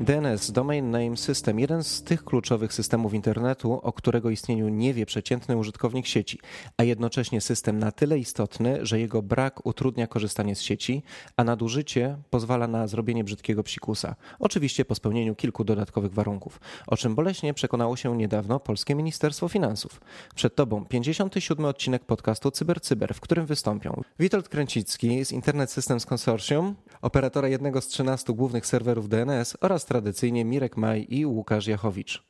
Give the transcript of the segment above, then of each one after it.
DNS, Domain Name System, jeden z tych kluczowych systemów internetu, o którego istnieniu nie wie przeciętny użytkownik sieci, a jednocześnie system na tyle istotny, że jego brak utrudnia korzystanie z sieci, a nadużycie pozwala na zrobienie brzydkiego psikusa. Oczywiście po spełnieniu kilku dodatkowych warunków, o czym boleśnie przekonało się niedawno Polskie Ministerstwo Finansów. Przed Tobą 57 odcinek podcastu CyberCyber, w którym wystąpią Witold Kręcicki z Internet Systems Consortium, operatora jednego z 13 głównych serwerów DNS oraz tradycyjnie Mirek Maj i Łukasz Jachowicz.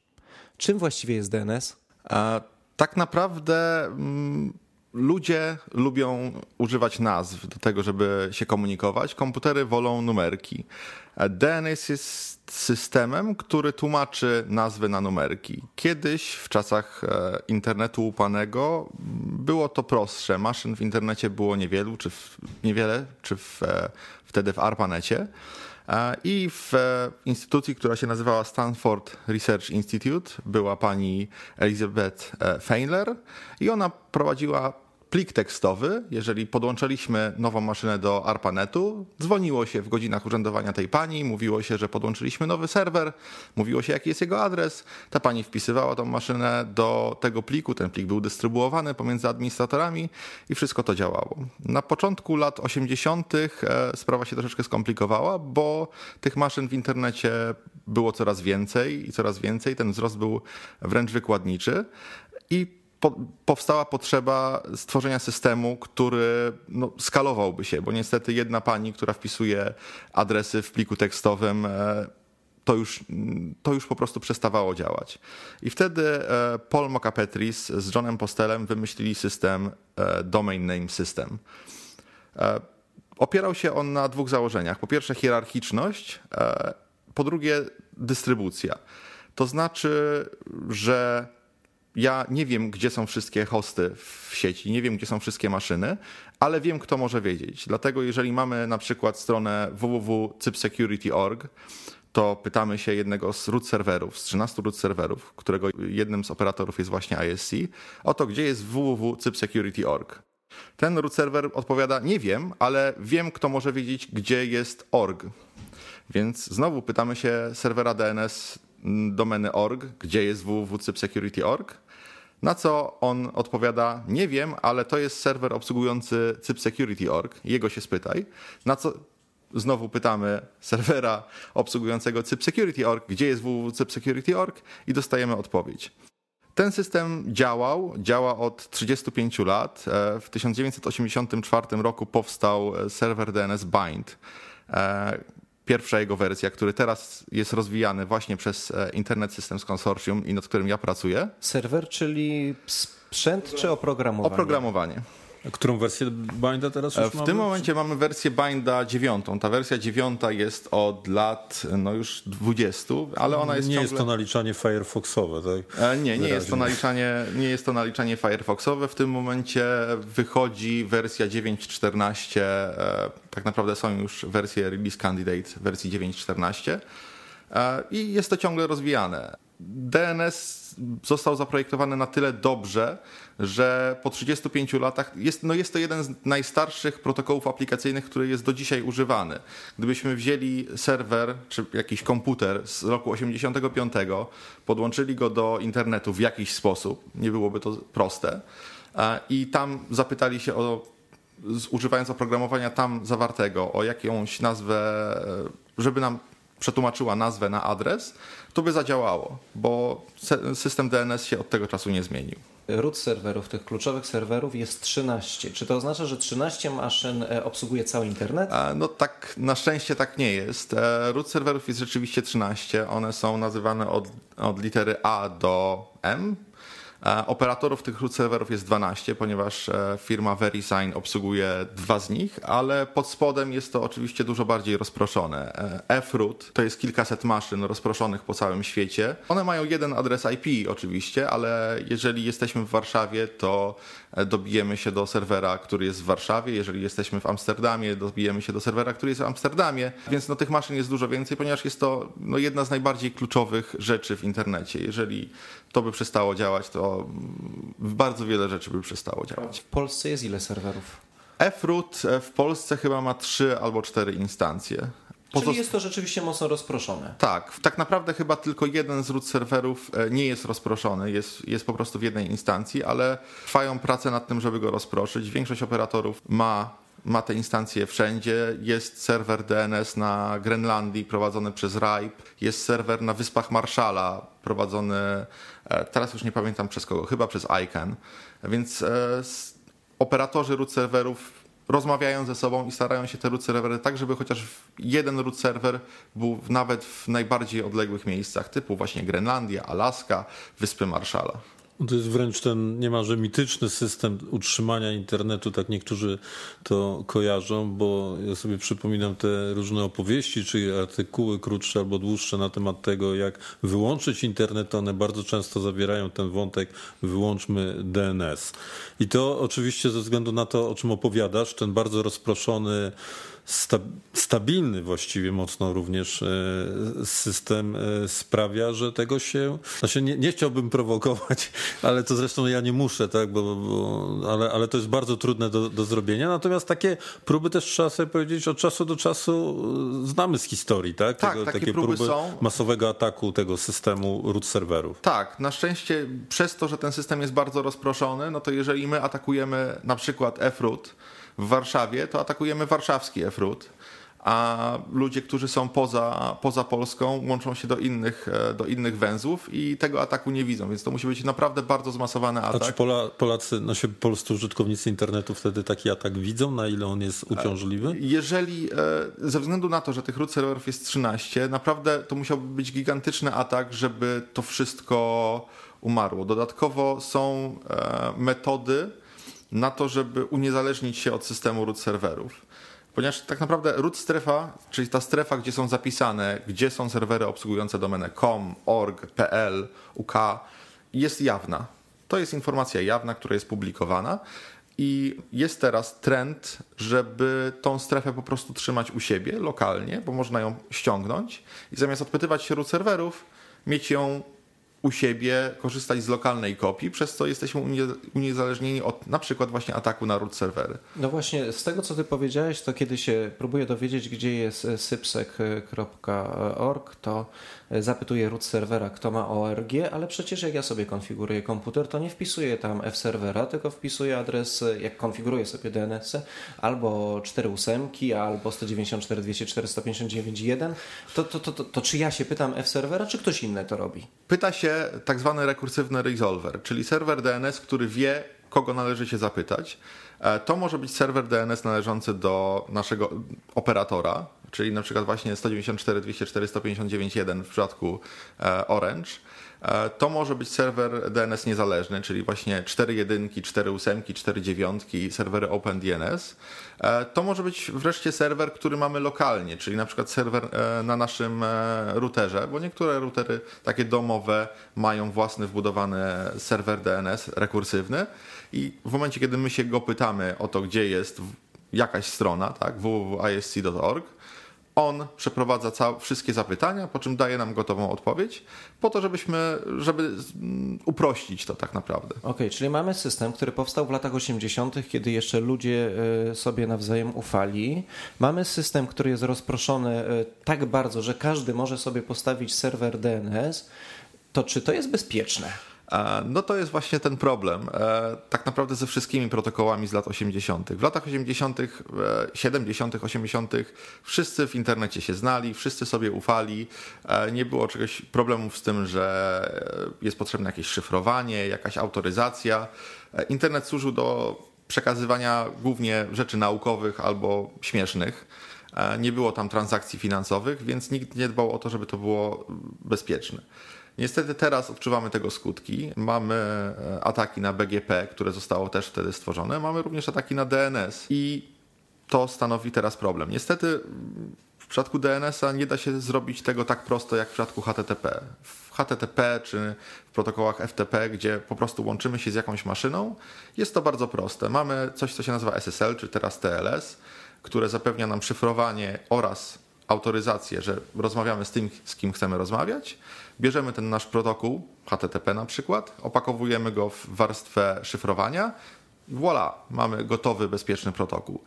Czym właściwie jest DNS? A, tak naprawdę mm, ludzie lubią używać nazw do tego, żeby się komunikować. Komputery wolą numerki. DNS jest systemem, który tłumaczy nazwy na numerki. Kiedyś, w czasach e, internetu łupanego, było to prostsze. Maszyn w internecie było niewielu, czy w, niewiele, czy w, e, wtedy w ARPANETie. I w e, instytucji, która się nazywała Stanford Research Institute, była pani Elizabeth e, Feinler i ona prowadziła plik tekstowy, jeżeli podłączyliśmy nową maszynę do ARPANETu, dzwoniło się w godzinach urzędowania tej pani, mówiło się, że podłączyliśmy nowy serwer, mówiło się, jaki jest jego adres. Ta pani wpisywała tą maszynę do tego pliku, ten plik był dystrybuowany pomiędzy administratorami i wszystko to działało. Na początku lat 80. E, sprawa się troszeczkę skomplikowała, bo tych maszyn w internecie było coraz więcej i coraz więcej. Ten wzrost był wręcz wykładniczy. I po, powstała potrzeba stworzenia systemu, który no, skalowałby się, bo niestety jedna pani, która wpisuje adresy w pliku tekstowym, e, to już, to już po prostu przestawało działać. I wtedy e, Paul Mokapetris z Johnem Postelem wymyślili system e, Domain Name System. Opierał się on na dwóch założeniach. Po pierwsze hierarchiczność, po drugie dystrybucja. To znaczy, że ja nie wiem, gdzie są wszystkie hosty w sieci, nie wiem, gdzie są wszystkie maszyny, ale wiem, kto może wiedzieć. Dlatego, jeżeli mamy na przykład stronę www.cypsecurity.org, to pytamy się jednego z root serwerów, z 13 root serwerów, którego jednym z operatorów jest właśnie ISC, o to, gdzie jest www.cypsecurity.org. Ten root serwer odpowiada, nie wiem, ale wiem, kto może wiedzieć, gdzie jest org. Więc znowu pytamy się serwera DNS domeny org, gdzie jest www.cypsecurity.org, na co on odpowiada, nie wiem, ale to jest serwer obsługujący cypsecurity.org, jego się spytaj. Na co znowu pytamy serwera obsługującego cypsecurity.org, gdzie jest www.cypsecurity.org i dostajemy odpowiedź. Ten system działał, działa od 35 lat. E, w 1984 roku powstał serwer DNS Bind, e, pierwsza jego wersja, który teraz jest rozwijany właśnie przez e, Internet Systems Consortium i nad którym ja pracuję. Serwer, czyli sprzęt czy oprogramowanie? Oprogramowanie. Którą wersję Binda teraz już e, w mamy? Tym momencie mamy wersję Binda dziewiątą. Ta wersja dziewiąta jest od lat no już 20, ale ona jest Nie ciągle... jest to naliczanie Firefoxowe, tak? E, nie, nie jest, to naliczanie, nie jest to naliczanie Firefoxowe. W tym momencie wychodzi wersja 9.14. E, tak naprawdę są już wersje release candidate wersji 9.14 i jest to ciągle rozwijane. DNS został zaprojektowany na tyle dobrze, że po 35 latach jest, no jest to jeden z najstarszych protokołów aplikacyjnych, który jest do dzisiaj używany. Gdybyśmy wzięli serwer czy jakiś komputer z roku 85, podłączyli go do internetu w jakiś sposób, nie byłoby to proste, i tam zapytali się o używając oprogramowania tam zawartego o jakąś nazwę, e, żeby nam przetłumaczyła nazwę na adres, to by zadziałało, bo system DNS się od tego czasu nie zmienił. Root serwerów, tych kluczowych serwerów jest 13. Czy to oznacza, że 13 maszyn e, obsługuje cały internet? No tak, na szczęście tak nie jest. E, root serwerów jest rzeczywiście 13. One są nazywane od, od litery A do M. E, operatorów tych root serwerów jest 12, ponieważ e, firma VeriSign obsługuje dwa z nich, ale pod spodem jest to oczywiście dużo bardziej rozproszone. E, F-root to jest kilkaset maszyn rozproszonych po całym świecie. One mają jeden adres IP oczywiście, ale jeżeli jesteśmy w Warszawie, to dobijemy się do serwera, który jest w Warszawie. Jeżeli jesteśmy w Amsterdamie, dobijemy się do serwera, który jest w Amsterdamie. Więc no, tych maszyn jest dużo więcej, ponieważ jest to no, jedna z najbardziej kluczowych rzeczy w internecie. Jeżeli to by przestało działać, to bardzo wiele rzeczy by przestało działać. W Polsce jest ile serwerów? F-root w Polsce chyba ma trzy albo cztery instancje. Pozost... Czyli jest to rzeczywiście mocno rozproszone. Tak, tak naprawdę chyba tylko jeden z root serwerów e, nie jest rozproszony, jest, jest po prostu w jednej instancji, ale trwają prace nad tym, żeby go rozproszyć. Większość operatorów ma ma te instancje wszędzie. Jest serwer DNS na Grenlandii prowadzony przez RIPE, jest serwer na Wyspach Marszala prowadzony, e, teraz już nie pamiętam przez kogo, chyba przez ICANN. Więc e, operatorzy root serwerów rozmawiają ze sobą i starają się te root serwery tak, żeby chociaż jeden root serwer był nawet w najbardziej odległych miejscach, typu właśnie Grenlandia, Alaska, Wyspy Marszala. To jest wręcz ten niemalże mityczny system utrzymania internetu, tak niektórzy to kojarzą, bo ja sobie przypominam te różne opowieści, czy artykuły krótsze albo dłuższe na temat tego, jak wyłączyć internet. One bardzo często zawierają ten wątek wyłączmy DNS. I to oczywiście ze względu na to, o czym opowiadasz, ten bardzo rozproszony stabilny właściwie mocno również e, system e, sprawia, że tego się, znaczy nie, nie chciałbym prowokować, ale to zresztą ja nie muszę, tak, bo, bo ale, ale to jest bardzo trudne do, do zrobienia, natomiast takie próby też trzeba sobie powiedzieć od czasu do czasu e, znamy z historii, tak? tak tego, takie, takie próby, próby są. masowego ataku tego systemu root serwerów. Tak, na szczęście przez to, że ten system jest bardzo rozproszony, no to jeżeli my atakujemy na przykład froot, w Warszawie, to atakujemy warszawski Efrut, a ludzie, którzy są poza, poza Polską, łączą się do innych, e, do innych węzłów i tego ataku nie widzą, więc to musi być naprawdę bardzo zmasowany atak. A czy Pola, Polacy, no się polscy użytkownicy internetu wtedy taki atak widzą, na ile on jest uciążliwy? Jeżeli, e, ze względu na to, że tych root serwerów jest 13, naprawdę to musiałby być gigantyczny atak, żeby to wszystko umarło. Dodatkowo są e, metody, na to, żeby uniezależnić się od systemu root serwerów. Ponieważ tak naprawdę root strefa, czyli ta strefa, gdzie są zapisane, gdzie są serwery obsługujące domenę com, org, pl, uk, jest jawna. To jest informacja jawna, która jest publikowana i jest teraz trend, żeby tą strefę po prostu trzymać u siebie lokalnie, bo można ją ściągnąć i zamiast odpytywać się root serwerów, mieć ją u siebie korzystać z lokalnej kopii, przez co jesteśmy uniezależnieni od na przykład właśnie ataku na root serwery. No właśnie, z tego co ty powiedziałeś, to kiedy się próbuję dowiedzieć, gdzie jest sypsek.org, to zapytuję root serwera, kto ma ORG, ale przecież jak ja sobie konfiguruję komputer, to nie wpisuję tam f-serwera, tylko wpisuję adres, jak konfiguruję sobie DNS, albo 4.8, albo 194.204.159.1, to, to, to, to, to czy ja się pytam f-serwera, czy ktoś inny to robi? Pyta się tak zwany rekursywny resolver, czyli serwer DNS, który wie, kogo należy się zapytać. E, to może być serwer DNS należący do naszego operatora, czyli na przykład właśnie 194.204.159.1 w przypadku e, Orange. E, to może być serwer DNS niezależny, czyli właśnie 4 jedynki, 4 ósemki, 4 dziewiątki, serwery OpenDNS. E, to może być wreszcie serwer, który mamy lokalnie, czyli na przykład serwer na naszym routerze, bo niektóre routery takie domowe mają własny wbudowany serwer DNS rekursywny i w momencie, kiedy my się go pytamy o to, gdzie jest jakaś strona, tak, www.isc.org, on przeprowadza całe, wszystkie zapytania, po czym daje nam gotową odpowiedź, po to, żebyśmy, żeby uprościć to tak naprawdę. Okej, okay, czyli mamy system, który powstał w latach 80., kiedy jeszcze ludzie e, sobie nawzajem ufali. Mamy system, który jest rozproszony e, tak bardzo, że każdy może sobie postawić serwer DNS. To czy to jest bezpieczne? E, no to jest właśnie ten problem. E, tak naprawdę ze wszystkimi protokołami z lat 80. W latach 80., 70., 80. wszyscy w internecie się znali, wszyscy sobie ufali. E, nie było czegoś problemów z tym, że jest potrzebne jakieś szyfrowanie, jakaś autoryzacja. Internet służył do przekazywania głównie rzeczy naukowych albo śmiesznych. Nie było tam transakcji finansowych, więc nikt nie dbał o to, żeby to było bezpieczne. Niestety teraz odczuwamy tego skutki. Mamy e, ataki na BGP, które zostało też wtedy stworzone. Mamy również ataki na DNS i to stanowi teraz problem. Niestety w przypadku DNS-a nie da się zrobić tego tak prosto jak w przypadku HTTP. W HTTP czy w protokołach FTP, gdzie po prostu łączymy się z jakąś maszyną, jest to bardzo proste. Mamy coś, co się nazywa SSL, czy teraz TLS, które zapewnia nam szyfrowanie oraz autoryzację, że rozmawiamy z tym, z kim chcemy rozmawiać. Bierzemy ten nasz protokół, HTTP na przykład, opakowujemy go w warstwę szyfrowania. Voilà, mamy gotowy, bezpieczny protokół.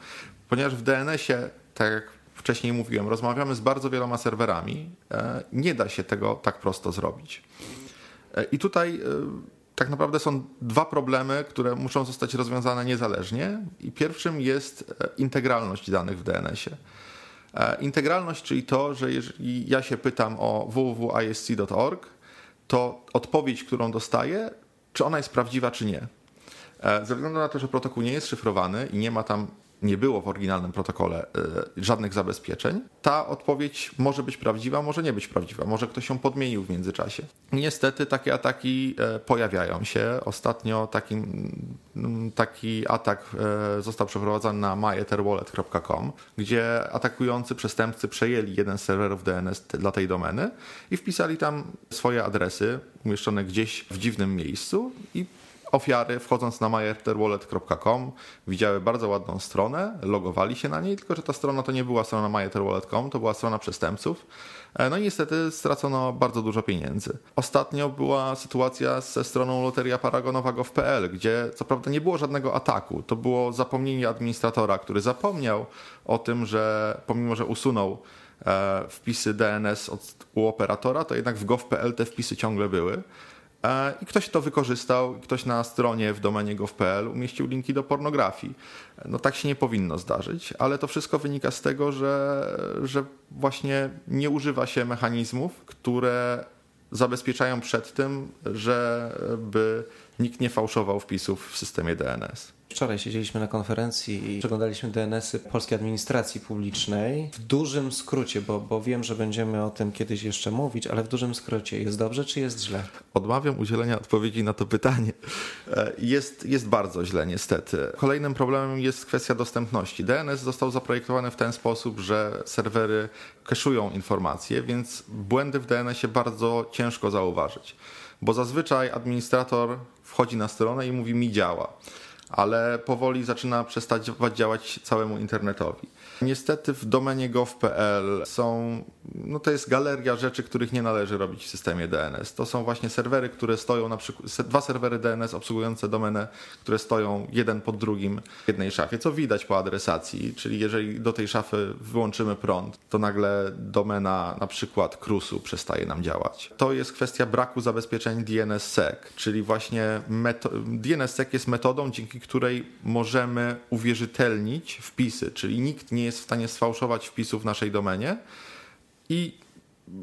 Ponieważ w DNS-ie, tak jak wcześniej mówiłem, rozmawiamy z bardzo wieloma serwerami, e, nie da się tego tak prosto zrobić. E, I tutaj e, tak naprawdę są dwa problemy, które muszą zostać rozwiązane niezależnie. I pierwszym jest integralność danych w DNS-ie. Integralność, czyli to, że jeżeli ja się pytam o www.isc.org, to odpowiedź, którą dostaję, czy ona jest prawdziwa, czy nie. Ze względu na to, że protokół nie jest szyfrowany i nie ma tam nie było w oryginalnym protokole y, żadnych zabezpieczeń, ta odpowiedź może być prawdziwa, może nie być prawdziwa, może ktoś ją podmienił w międzyczasie. Niestety takie ataki e, pojawiają się. Ostatnio taki, mm, taki atak e, został przeprowadzony na myetherwallet.com, gdzie atakujący przestępcy przejęli jeden z serwerów DNS dla tej domeny i wpisali tam swoje adresy umieszczone gdzieś w dziwnym miejscu i ofiary, wchodząc na myetherwallet.com, widziały bardzo ładną stronę, logowali się na niej, tylko że ta strona to nie była strona myetherwallet.com, to była strona przestępców. E, no i niestety stracono bardzo dużo pieniędzy. Ostatnio była sytuacja ze stroną loteria paragonowa.gov.pl, gdzie co prawda nie było żadnego ataku. To było zapomnienie administratora, który zapomniał o tym, że pomimo, że usunął e, wpisy DNS od, u operatora, to jednak w gov.pl te wpisy ciągle były. E, I ktoś to wykorzystał, ktoś na stronie w domenie gov.pl umieścił linki do pornografii. No tak się nie powinno zdarzyć, ale to wszystko wynika z tego, że, że właśnie nie używa się mechanizmów, które zabezpieczają przed tym, żeby nikt nie fałszował wpisów w systemie DNS. Wczoraj siedzieliśmy na konferencji i przeglądaliśmy DNS-y polskiej administracji publicznej. W dużym skrócie, bo, bo wiem, że będziemy o tym kiedyś jeszcze mówić, ale w dużym skrócie, jest dobrze czy jest źle? Odmawiam udzielenia odpowiedzi na to pytanie. E, jest, jest bardzo źle, niestety. Kolejnym problemem jest kwestia dostępności. DNS został zaprojektowany w ten sposób, że serwery keszują informacje, więc błędy w DNS-ie bardzo ciężko zauważyć, bo zazwyczaj administrator wchodzi na stronę i mówi mi działa ale powoli zaczyna przestać działać całemu internetowi. Niestety w domenie gov.pl są, no to jest galeria rzeczy, których nie należy robić w systemie DNS. To są właśnie serwery, które stoją na przykład, dwa serwery DNS obsługujące domenę, które stoją jeden pod drugim w jednej szafie, co widać po adresacji, czyli jeżeli do tej szafy wyłączymy prąd, to nagle domena na przykład Krusu przestaje nam działać. To jest kwestia braku zabezpieczeń DNSSEC, czyli właśnie DNSSEC jest metodą, dzięki której możemy uwierzytelnić wpisy, czyli nikt nie jest w stanie sfałszować wpisów w naszej domenie. I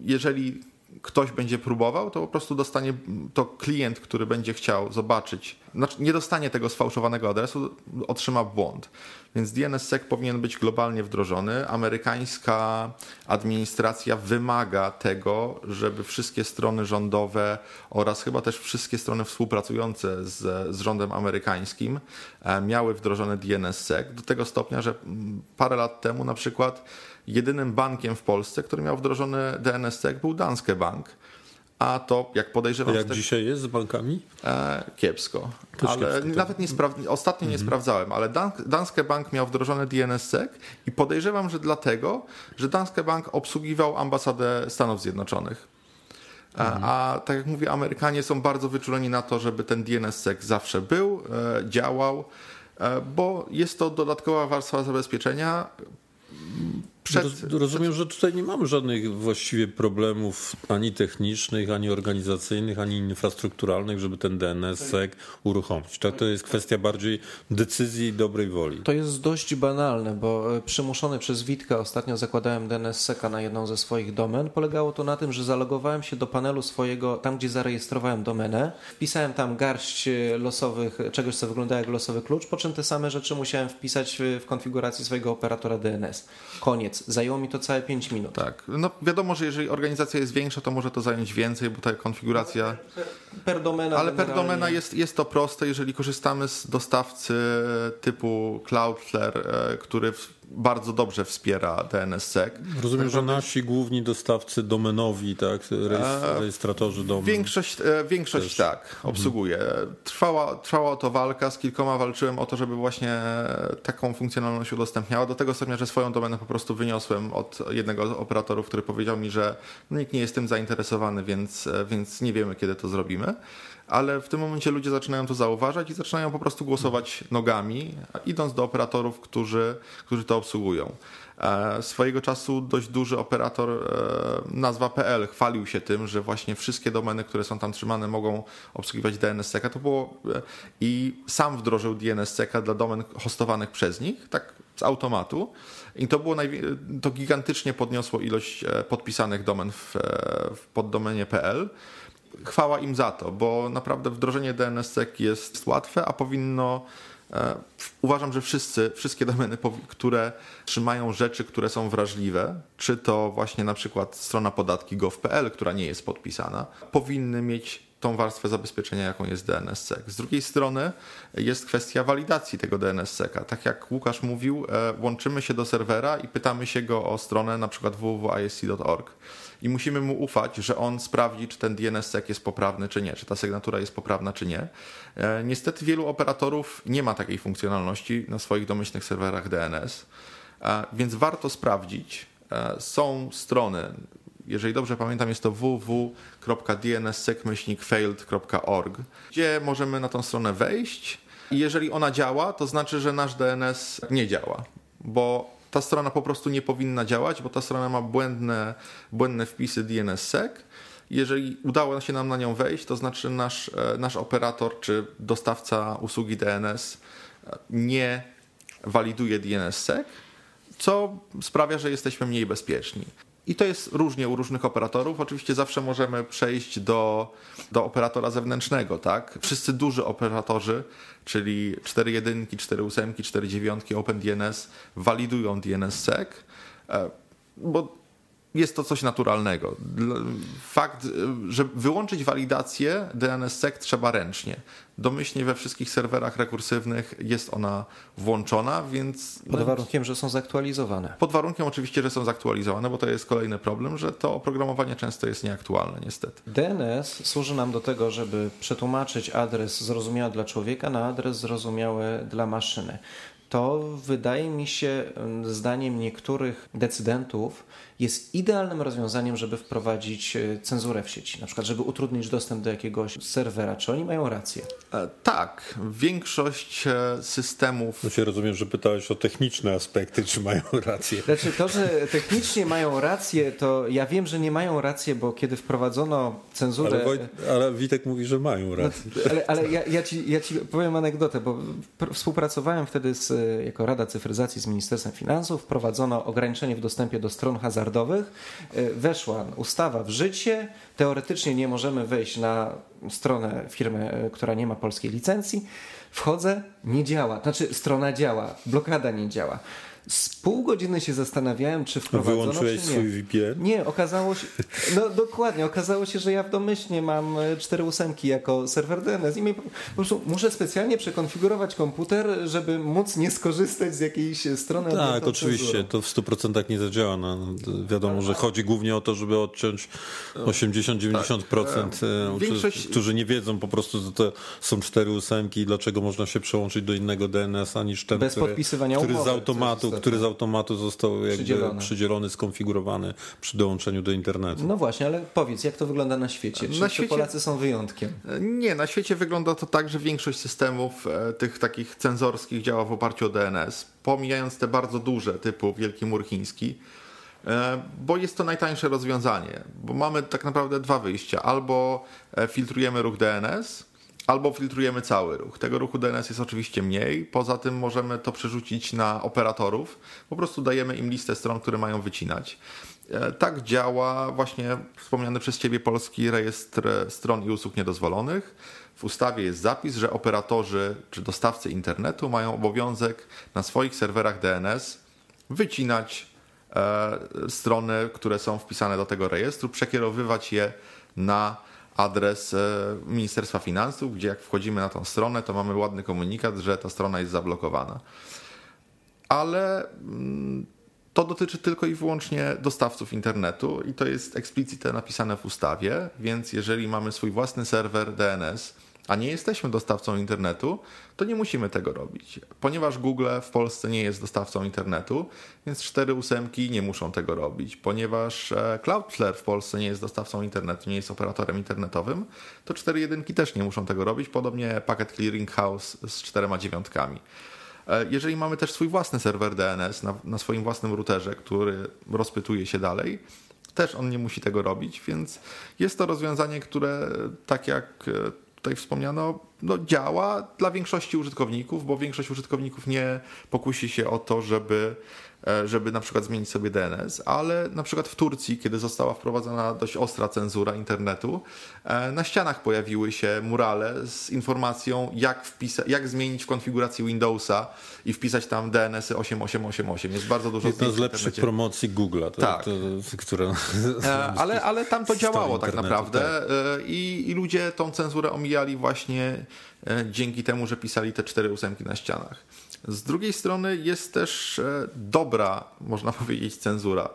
jeżeli ktoś będzie próbował, to po prostu dostanie to klient, który będzie chciał zobaczyć, znaczy nie dostanie tego sfałszowanego adresu, otrzyma błąd. Więc DNSSEC powinien być globalnie wdrożony. Amerykańska administracja wymaga tego, żeby wszystkie strony rządowe oraz chyba też wszystkie strony współpracujące z, z rządem amerykańskim e, miały wdrożony DNSSEC do tego stopnia, że parę lat temu na przykład jedynym bankiem w Polsce, który miał wdrożony DNSSEC był Danske Bank. A to, jak podejrzewam... A jak dzisiaj jest z bankami? E, kiepsko. Też ale kiepsko, tak. nawet nie spra- ostatnio nie mhm. sprawdzałem, ale Dan- Danske Bank miał wdrożony DNSSEC i podejrzewam, że dlatego, że Danske Bank obsługiwał ambasadę Stanów Zjednoczonych. E, mhm. A tak jak mówię, Amerykanie są bardzo wyczuleni na to, żeby ten DNSSEC zawsze był, e, działał, e, bo jest to dodatkowa warstwa zabezpieczenia, przed, Rozumiem, że tutaj nie mamy żadnych właściwie problemów ani technicznych, ani organizacyjnych, ani infrastrukturalnych, żeby ten DNS-SEC uruchomić. To, to jest kwestia bardziej decyzji i dobrej woli. To jest dość banalne, bo e, przymuszony przez Witkę ostatnio zakładałem DNS-SECa na jedną ze swoich domen. Polegało to na tym, że zalogowałem się do panelu swojego, tam gdzie zarejestrowałem domenę, wpisałem tam garść e, losowych, czegoś co wygląda jak losowy klucz, po czym te same rzeczy musiałem wpisać w konfiguracji swojego operatora DNS. Koniec Zajęło mi to całe 5 minut. Tak. No wiadomo, że jeżeli organizacja jest większa, to może to zająć więcej, bo ta konfiguracja... Per domena Ale per domena jest, jest to proste, jeżeli korzystamy z dostawcy typu Cloudflare, e, który w- bardzo dobrze wspiera DNSSEC. Rozumiem, że nasi główni dostawcy domenowi, tak, rejestr- rejestratorzy domen. Większość, e, większość tak, obsługuje. Trwała, trwała to walka, z kilkoma walczyłem o to, żeby właśnie taką funkcjonalność udostępniała. Do tego stopnia, że swoją domenę po prostu wyniosłem od jednego z operatorów, który powiedział mi, że nikt nie jest tym zainteresowany, więc, e, więc nie wiemy, kiedy to zrobimy. Ale w tym momencie ludzie zaczynają to zauważać i zaczynają po prostu głosować nogami, idąc do operatorów, którzy, którzy to obsługują. E, Swojego czasu dość duży operator, e, nazwa.pl, chwalił się tym, że właśnie wszystkie domeny, które są tam trzymane, mogą obsługiwać DNSSEC. To było e, i sam wdrożył DNSSEC dla domen hostowanych przez nich, tak z automatu. I to było to gigantycznie podniosło ilość podpisanych domen w, w poddomenie.pl chwała im za to, bo naprawdę wdrożenie DNSSEC jest łatwe, a powinno. e, Uważam, że wszyscy, wszystkie domeny, które trzymają rzeczy, które są wrażliwe, czy to właśnie na przykład strona podatki gov.pl, która nie jest podpisana, powinny mieć tą warstwę zabezpieczenia, jaką jest DNSSEC. Z drugiej strony jest kwestia walidacji tego DNSSEC-a. Tak jak Łukasz mówił, e, łączymy się do serwera i pytamy się go o stronę na przykład www.isc.org i musimy mu ufać, że on sprawdzi, czy ten DNSSEC jest poprawny, czy nie, czy ta sygnatura jest poprawna, czy nie. E, Niestety wielu operatorów nie ma takiej funkcjonalności na swoich domyślnych serwerach DNS, e, więc warto sprawdzić. E, Są strony, jeżeli dobrze pamiętam, jest to www.dnssec-failed.org, gdzie możemy na tą stronę wejść i jeżeli ona działa, to znaczy, że nasz DNS nie działa, bo ta strona po prostu nie powinna działać, bo ta strona ma błędne, błędne wpisy DNSSEC. Jeżeli udało się nam na nią wejść, to znaczy nasz, e, nasz operator czy dostawca usługi DNS e, nie waliduje DNSSEC, co sprawia, że jesteśmy mniej bezpieczni. I to jest różnie u różnych operatorów. Oczywiście zawsze możemy przejść do, do operatora zewnętrznego, tak? Wszyscy duży operatorzy, czyli 4.1, 4.8, 4.9, OpenDNS walidują DNSSEC, e, bo jest to coś naturalnego. Fakt, y, że wyłączyć walidację DNSSEC trzeba ręcznie. Domyślnie we wszystkich serwerach rekursywnych jest ona włączona, więc Pod warunkiem, że są zaktualizowane. pod warunkiem oczywiście, że są zaktualizowane, bo to jest kolejny problem, że to oprogramowanie często jest nieaktualne niestety. DNS służy nam do tego, żeby przetłumaczyć adres zrozumiały dla człowieka na adres zrozumiały dla maszyny. To wydaje mi się, zdaniem niektórych decydentów, jest idealnym rozwiązaniem, żeby wprowadzić e, cenzurę w sieci. Na przykład, żeby utrudnić dostęp do jakiegoś serwera. Czy oni mają rację? E, Tak, większość e, systemów To się rozumiem, że pytałeś o techniczne aspekty, czy mają rację. Znaczy to, że technicznie mają rację, to ja wiem, że nie mają rację, bo kiedy wprowadzono cenzurę... Ale, Wojt, ale Witek mówi, że mają rację. Ale, ale ja, ja, ci, ja ci powiem anegdotę, bo pr- współpracowałem wtedy z, e, jako Rada Cyfryzacji z Ministerstwem Finansów. Wprowadzono ograniczenie w dostępie do stron hazardowych. E, Weszła ustawa w życie. Teoretycznie nie możemy wejść na stronę firmy, e, która nie ma polskiej licencji. Wchodzę, nie działa. Znaczy strona działa, blokada nie działa. Z pół godziny się zastanawiałem, czy wprowadzono, Wyłączyłeś czy nie. swój VPN? Nie, okazało się, no dokładnie, okazało się, że ja w domyślnie mam e, cztery ósemki jako serwer DNS i mi po prostu muszę specjalnie przekonfigurować komputer, żeby móc nie skorzystać z jakiejś strony Tak, oczywiście, to w 100% nie zadziała. No, wiadomo, że chodzi głównie o to, żeby odciąć 80-90%, e, Większość- którzy, którzy nie wiedzą po prostu, że to są cztery ósemki i dlaczego można się przełączyć do innego DNS-a niż ten, Bez który, podpisywania który, z umowy, co automatu, który z automatu został jakby Przydzielony. przydzielony, skonfigurowany przy dołączeniu do internetu. No właśnie, ale powiedz, jak to wygląda na świecie? Czy, Na czy świecie- Polacy są wyjątkiem? Nie, na świecie wygląda to tak, że większość systemów e, tych takich cenzorskich działa w oparciu o DNS, pomijając te bardzo duże typu Wielki Mur Chiński, e, bo jest to najtańsze rozwiązanie, bo mamy tak naprawdę dwa wyjścia. Albo e, filtrujemy ruch DNS, albo filtrujemy cały ruch. Tego ruchu DNS jest oczywiście mniej, poza tym możemy to przerzucić na operatorów, po prostu dajemy im listę stron, które mają wycinać. E, Tak działa właśnie wspomniany przez Ciebie polski rejestr stron i usług niedozwolonych. W ustawie jest zapis, że operatorzy czy dostawcy internetu mają obowiązek na swoich serwerach DNS wycinać strony, które są wpisane do tego rejestru, przekierowywać je na adres Ministerstwa Finansów, gdzie jak wchodzimy na tą stronę, to mamy ładny komunikat, że ta strona jest zablokowana. Ale mm, to dotyczy tylko i wyłącznie dostawców internetu i to jest eksplicite napisane w ustawie, więc jeżeli mamy swój własny serwer DNS, a nie jesteśmy dostawcą internetu, to nie musimy tego robić. Ponieważ Google w Polsce nie jest dostawcą internetu, więc 4 ósemki nie muszą tego robić. Ponieważ e, Cloudflare w Polsce nie jest dostawcą internetu, nie jest operatorem internetowym, to 4 jedynki też nie muszą tego robić. Podobnie Packet Clearing House z 4 dziewiątkami. E, jeżeli mamy też swój własny serwer DNS na, na swoim własnym routerze, który rozpytuje się dalej, też on nie musi tego robić, więc jest to rozwiązanie, które tak jak e, tutaj wspomniano, no działa dla większości użytkowników, bo większość użytkowników nie pokusi się o to, żeby żeby na przykład zmienić sobie DNS, ale na przykład w Turcji, kiedy została wprowadzona dość ostra cenzura internetu, e, na ścianach pojawiły się murale z informacją, jak, wpisa- jak zmienić w konfiguracji Windowsa i wpisać tam DNS-y 8888. Jest bardzo dużo Jedna z lepszych promocji Google'a, to, tak. to, która... E, ale, ale tam to działało tak naprawdę tak. I, i ludzie tą cenzurę omijali właśnie dzięki temu, że pisali te cztery ósemki na ścianach. Z drugiej strony jest też e, dobra, można powiedzieć, cenzura.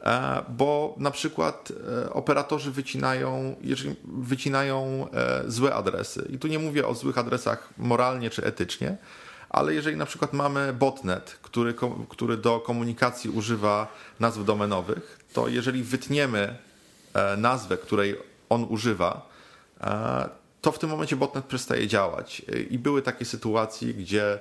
E, bo na przykład e, operatorzy wycinają, wycinają złe adresy. I tu nie mówię o złych adresach moralnie czy etycznie, ale jeżeli na przykład mamy botnet, który, który do komunikacji używa nazw domenowych, to jeżeli wytniemy nazwę, której on używa, to w tym momencie botnet przestaje działać. I były takie sytuacje, gdzie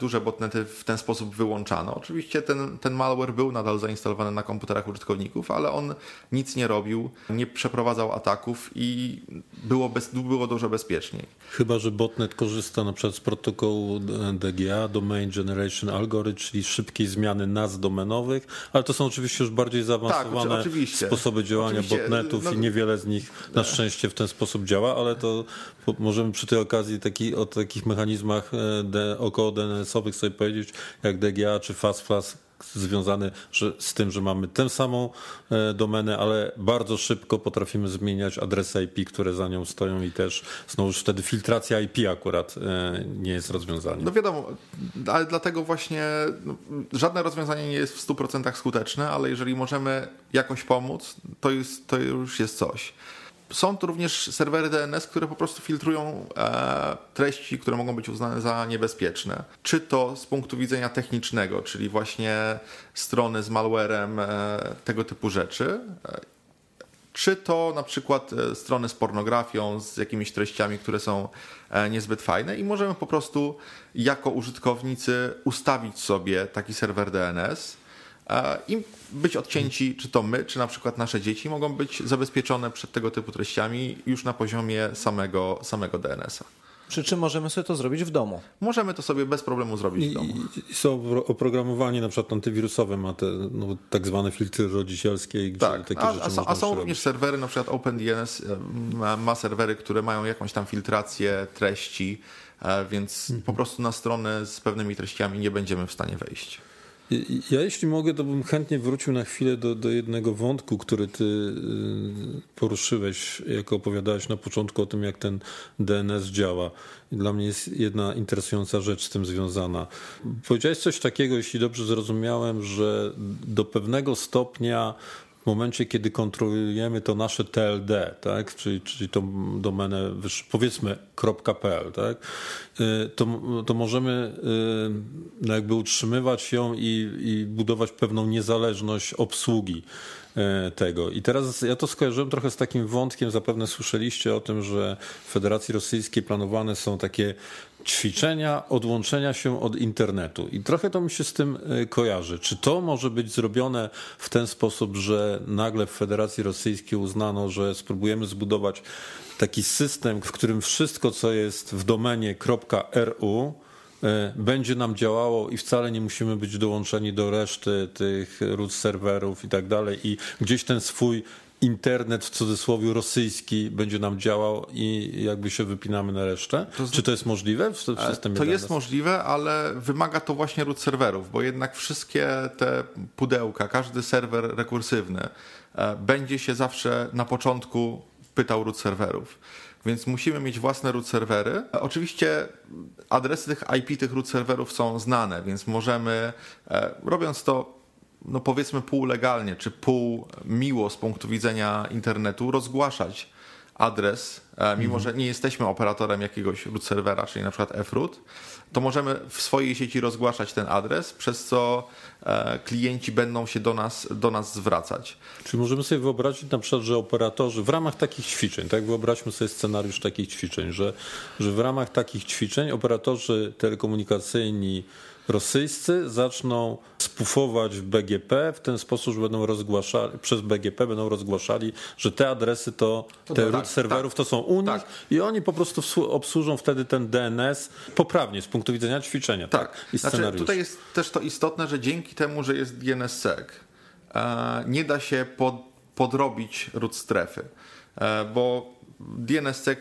duże botnety w ten sposób wyłączano. Oczywiście ten, ten malware był nadal zainstalowany na komputerach użytkowników, ale on nic nie robił, nie przeprowadzał ataków i było, bez, było dużo bezpieczniej. Chyba, że botnet korzysta na przykład z protokołu DGA, Domain Generation Algorithm, czyli szybkiej zmiany nazw domenowych, ale to są oczywiście już bardziej zaawansowane tak, sposoby działania oczywiście. botnetów no, i niewiele z nich na szczęście w ten sposób działa, ale to możemy przy tej okazji taki, o takich mechanizmach e, około DNS-owych sobie powiedzieć, jak DGA czy FastFast związany z tym, że mamy tę samą e, domenę, ale bardzo szybko potrafimy zmieniać adresy IP, które za nią stoją i też znowu wtedy filtracja IP akurat e, nie jest rozwiązaniem. No wiadomo, ale dlatego właśnie no, żadne rozwiązanie nie jest w 100% skuteczne, ale jeżeli możemy jakoś pomóc, to, jest, to już jest coś. Są to również serwery DNS, które po prostu filtrują e, treści, które mogą być uznane za niebezpieczne. Czy to z punktu widzenia technicznego, czyli właśnie strony z malwarem, e, tego typu rzeczy, e, czy to na przykład strony z pornografią, z jakimiś treściami, które są niezbyt fajne i możemy po prostu jako użytkownicy ustawić sobie taki serwer DNS i być odcięci, czy to my, czy na przykład nasze dzieci mogą być zabezpieczone przed tego typu treściami już na poziomie samego, samego DNS-a. Przy czym możemy sobie to zrobić w domu. Możemy to sobie bez problemu zrobić w domu. I, są oprogramowanie na przykład antywirusowe, ma te no, tak zwane filtry rodzicielskie. Gdzie tak, takie a, rzeczy a, a są również serwery, na przykład OpenDNS e, ma, ma serwery, które mają jakąś tam filtrację treści, e, więc mhm. po prostu na stronę z pewnymi treściami nie będziemy w stanie wejść. Ja jeśli mogę, to bym chętnie wrócił na chwilę do, do jednego wątku, który ty y, poruszyłeś, jak opowiadałeś na początku o tym, jak ten DNS działa. Dla mnie jest jedna interesująca rzecz z tym związana. Powiedziałeś coś takiego, jeśli dobrze zrozumiałem, że do pewnego stopnia momencie, kiedy kontrolujemy to nasze TLD, tak? czyli, czyli tą domenę, powiedzmy .pl, tak? Y, to, to możemy y, no jakby utrzymywać ją i, i budować pewną niezależność obsługi tego. I teraz ja to skojarzyłem trochę z takim wątkiem, zapewne słyszeliście o tym, że w Federacji Rosyjskiej planowane są takie ćwiczenia odłączenia się od internetu. I trochę to mi się z tym kojarzy. Czy to może być zrobione w ten sposób, że nagle w Federacji Rosyjskiej uznano, że spróbujemy zbudować taki system, w którym wszystko, co jest w domenie .ru e, będzie nam działało i wcale nie musimy być dołączeni do reszty tych root serwerów i tak dalej i gdzieś ten swój internet w cudzysłowie rosyjski będzie nam działał i jakby się wypinamy na resztę? To Czy to jest możliwe w systemie To jest możliwe, ale wymaga to właśnie root serwerów, bo jednak wszystkie te pudełka, każdy serwer rekursywny e, będzie się zawsze na początku pytał root serwerów. Więc musimy mieć własne root serwery. Oczywiście adresy tych IP tych root serwerów są znane, więc możemy, e, robiąc to no powiedzmy półlegalnie, czy pół miło z punktu widzenia internetu, rozgłaszać adres, e, mimo mhm. że nie jesteśmy operatorem jakiegoś root serwera, czyli na przykład froot, to możemy w swojej sieci rozgłaszać ten adres, przez co e, klienci będą się do nas, do nas zwracać. Czyli możemy sobie wyobrazić na przykład, że operatorzy w ramach takich ćwiczeń, tak wyobraźmy sobie scenariusz takich ćwiczeń, że, że w ramach takich ćwiczeń operatorzy telekomunikacyjni rosyjscy zaczną spufować w BGP w ten sposób, że będą rozgłaszali, przez BGP będą rozgłaszali, że te adresy to, to te root tak, serwerów tak, to są u nich tak. i oni po prostu obsłużą wtedy ten DNS poprawnie z punktu widzenia ćwiczenia. Tak, tak? I znaczy, tutaj jest też to istotne, że dzięki temu, że jest DNSSEC, e, nie da się pod, podrobić root strefy, e, bo DNSSEC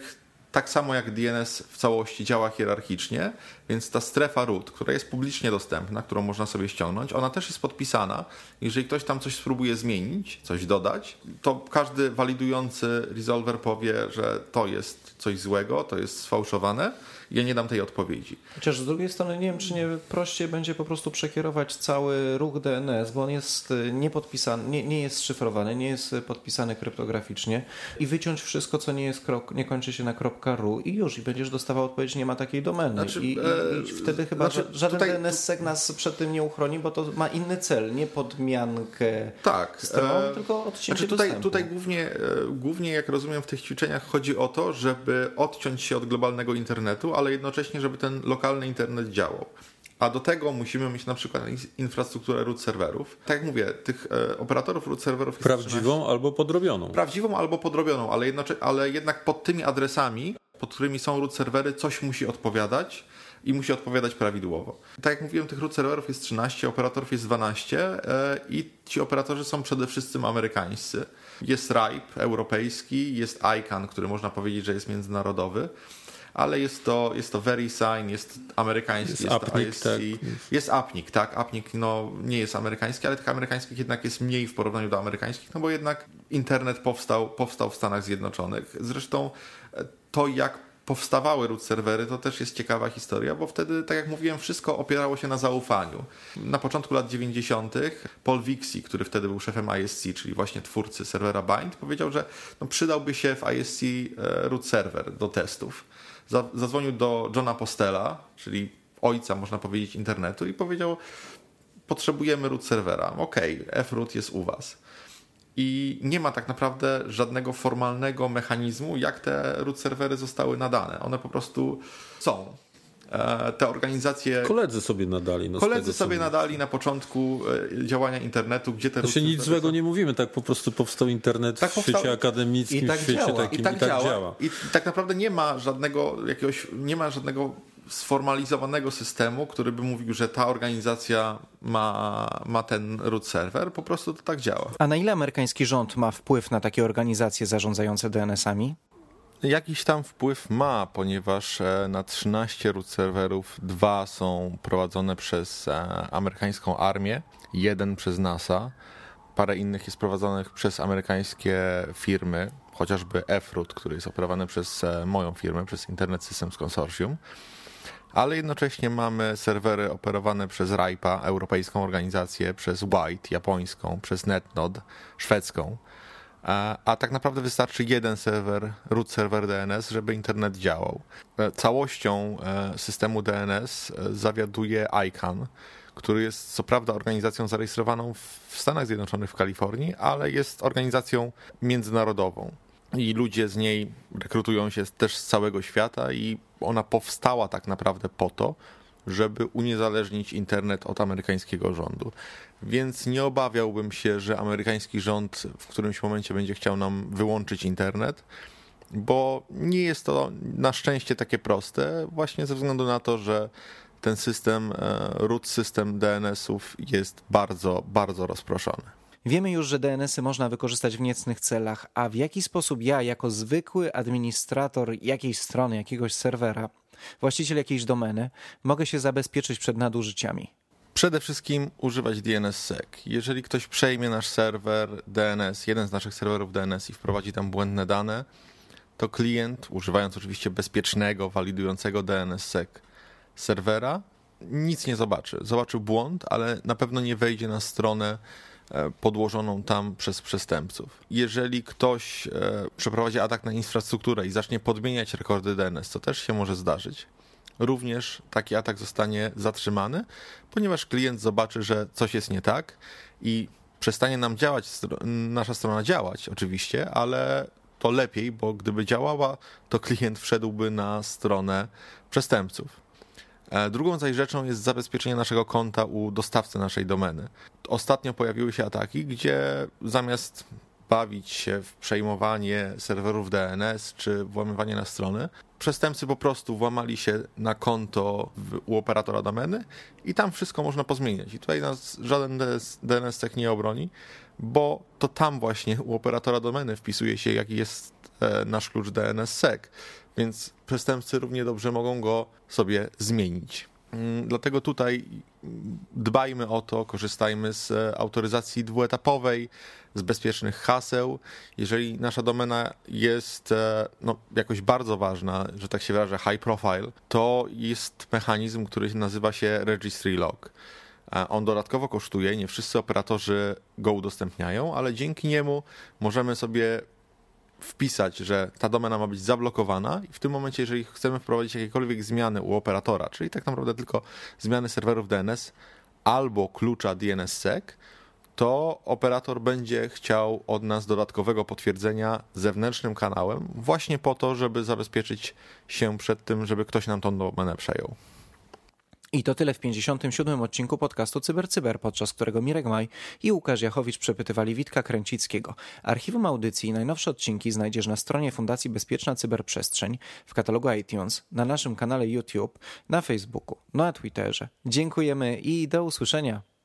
tak samo jak DNS w całości działa hierarchicznie, więc ta strefa root, która jest publicznie dostępna, którą można sobie ściągnąć, ona też jest podpisana. Jeżeli ktoś tam coś spróbuje zmienić, coś dodać, to każdy walidujący resolver powie, że to jest coś złego, to jest sfałszowane ja nie dam tej odpowiedzi. Chociaż z drugiej strony nie wiem, czy nie prościej będzie po prostu przekierować cały ruch DNS, bo on jest y, niepodpisany, nie, nie jest szyfrowany, nie jest podpisany kryptograficznie i wyciąć wszystko, co nie jest krok, nie kończy się na .ru i już, i będziesz dostawał odpowiedź, nie ma takiej domeny. Znaczy, I, i, e, I, wtedy chyba znaczy, żaden tutaj... DNS-sek nas przed tym nie uchroni, bo to ma inny cel, nie podmiankę tak, stron, e... tylko odcięcie znaczy tutaj, tutaj głównie, e, głównie, jak rozumiem, w tych ćwiczeniach chodzi o to, żeby odciąć się od globalnego internetu, ale jednocześnie, żeby ten lokalny internet działał. A do tego musimy mieć na przykład infrastrukturę root serwerów. Tak jak mówię, tych e, operatorów root serwerów jest Prawdziwą 13. albo podrobioną. Prawdziwą albo podrobioną, ale, ale jednak pod tymi adresami, pod którymi są root serwery, coś musi odpowiadać i musi odpowiadać prawidłowo. Tak jak mówiłem, tych root serwerów jest 13, operatorów jest 12 e, i ci operatorzy są przede wszystkim amerykańscy. Jest RIPE europejski, jest ICANN, który można powiedzieć, że jest międzynarodowy ale jest to, jest to VeriSign, jest amerykański, jest, jest Apnik, ISC, tak. jest Apnik, tak, Apnik no, nie jest amerykański, ale tych amerykańskich jednak jest mniej w porównaniu do amerykańskich, no bo jednak internet powstał, powstał w Stanach Zjednoczonych. Zresztą e, to, jak powstawały root serwery, to też jest ciekawa historia, bo wtedy, tak jak mówiłem, wszystko opierało się na zaufaniu. Na początku lat 90. Paul Vixie, który wtedy był szefem ISC, czyli właśnie twórcy serwera Bind, powiedział, że no, przydałby się w ISC e, root server do testów zadzwonił do Johna Postela, czyli ojca, można powiedzieć, internetu i powiedział, potrzebujemy root serwera. Okej, okay, froot jest u was. I nie ma tak naprawdę żadnego formalnego mechanizmu, jak te root serwery zostały nadane. One po prostu są. E, te organizacje. Koledzy sobie nadali. No koledzy sobie nadali na początku e, działania internetu, gdzie te. Się nic złego są... nie mówimy, tak po prostu powstał internet tak w powstał... świecie akademickim, I tak w świecie działa. takim i tak, i tak działa. działa. I tak naprawdę nie ma żadnego jakiegoś, nie ma żadnego sformalizowanego systemu, który by mówił, że ta organizacja ma, ma ten root server, po prostu to tak działa. A na ile amerykański rząd ma wpływ na takie organizacje zarządzające DNS-ami? Jakiś tam wpływ ma, ponieważ e, na 13 root serwerów dwa są prowadzone przez e, amerykańską armię, jeden przez NASA, parę innych jest prowadzonych przez amerykańskie firmy, chociażby F-Root, który jest operowany przez e, moją firmę, przez Internet Systems Consortium. Ale jednocześnie mamy serwery operowane przez RIPA, europejską organizację, przez White, japońską, przez NetNode, szwedzką a tak naprawdę wystarczy jeden serwer, root serwer DNS, żeby internet działał. E, całością e, systemu DNS e, zawiaduje ICANN, który jest co prawda organizacją zarejestrowaną w Stanach Zjednoczonych, w Kalifornii, ale jest organizacją międzynarodową. I ludzie z niej rekrutują się też z całego świata, i ona powstała tak naprawdę po to, żeby uniezależnić internet od amerykańskiego rządu. Więc nie obawiałbym się, że amerykański rząd w którymś momencie będzie chciał nam wyłączyć internet, bo nie jest to na szczęście takie proste, właśnie ze względu na to, że ten system, e, root system DNS-ów jest bardzo, bardzo rozproszony. Wiemy już, że DNS-y można wykorzystać w niecnych celach, a w jaki sposób ja, jako zwykły administrator jakiejś strony, jakiegoś serwera, właściciel jakiejś domeny, mogę się zabezpieczyć przed nadużyciami? Przede wszystkim używać DNSSEC. Jeżeli ktoś przejmie nasz serwer DNS, jeden z naszych serwerów DNS i wprowadzi tam błędne dane, to klient, używając oczywiście bezpiecznego, walidującego DNSSEC serwera, nic nie zobaczy. Zobaczy błąd, ale na pewno nie wejdzie na stronę podłożoną tam przez przestępców. Jeżeli ktoś e, przeprowadzi atak na infrastrukturę i zacznie podmieniać rekordy DNS, to też się może zdarzyć. Również taki atak zostanie zatrzymany, ponieważ klient zobaczy, że coś jest nie tak i przestanie nam działać, nasza strona działać oczywiście, ale to lepiej, bo gdyby działała, to klient wszedłby na stronę przestępców. E, drugą zaś rzeczą jest zabezpieczenie naszego konta u dostawcy naszej domeny. Ostatnio pojawiły się ataki, gdzie zamiast bawić się w przejmowanie serwerów DNS czy włamywanie na strony, przestępcy po prostu włamali się na konto w, u operatora domeny i tam wszystko można pozmieniać. I tutaj nas żaden DNS, tak nie obroni, bo to tam właśnie u operatora domeny wpisuje się, jaki jest e, nasz klucz DNSSEC, więc przestępcy równie dobrze mogą go sobie zmienić. Mm, dlatego tutaj dbajmy o to, korzystajmy z e, autoryzacji dwuetapowej, z bezpiecznych haseł. Jeżeli nasza domena jest e, no, jakoś bardzo ważna, że tak się wyrażę, high profile, to jest mechanizm, który nazywa się Registry Log. On dodatkowo kosztuje, nie wszyscy operatorzy go udostępniają, ale dzięki niemu możemy sobie wpisać, że ta domena ma być zablokowana i w tym momencie, jeżeli chcemy wprowadzić jakiekolwiek zmiany u operatora, czyli tak naprawdę tylko zmiany serwerów DNS albo klucza DNSSEC, to operator będzie chciał od nas dodatkowego potwierdzenia zewnętrznym kanałem, właśnie po to, żeby zabezpieczyć się przed tym, żeby ktoś nam tą domenę przejął. I to tyle w 57. odcinku podcastu CyberCyber, podczas którego Mirek Maj i Łukasz Jachowicz przepytywali Witka Kręcickiego. Archiwum audycji i najnowsze odcinki znajdziesz na stronie Fundacji Bezpieczna Cyberprzestrzeń, w katalogu iTunes, na naszym kanale YouTube, na Facebooku, na Twitterze. Dziękujemy i do usłyszenia.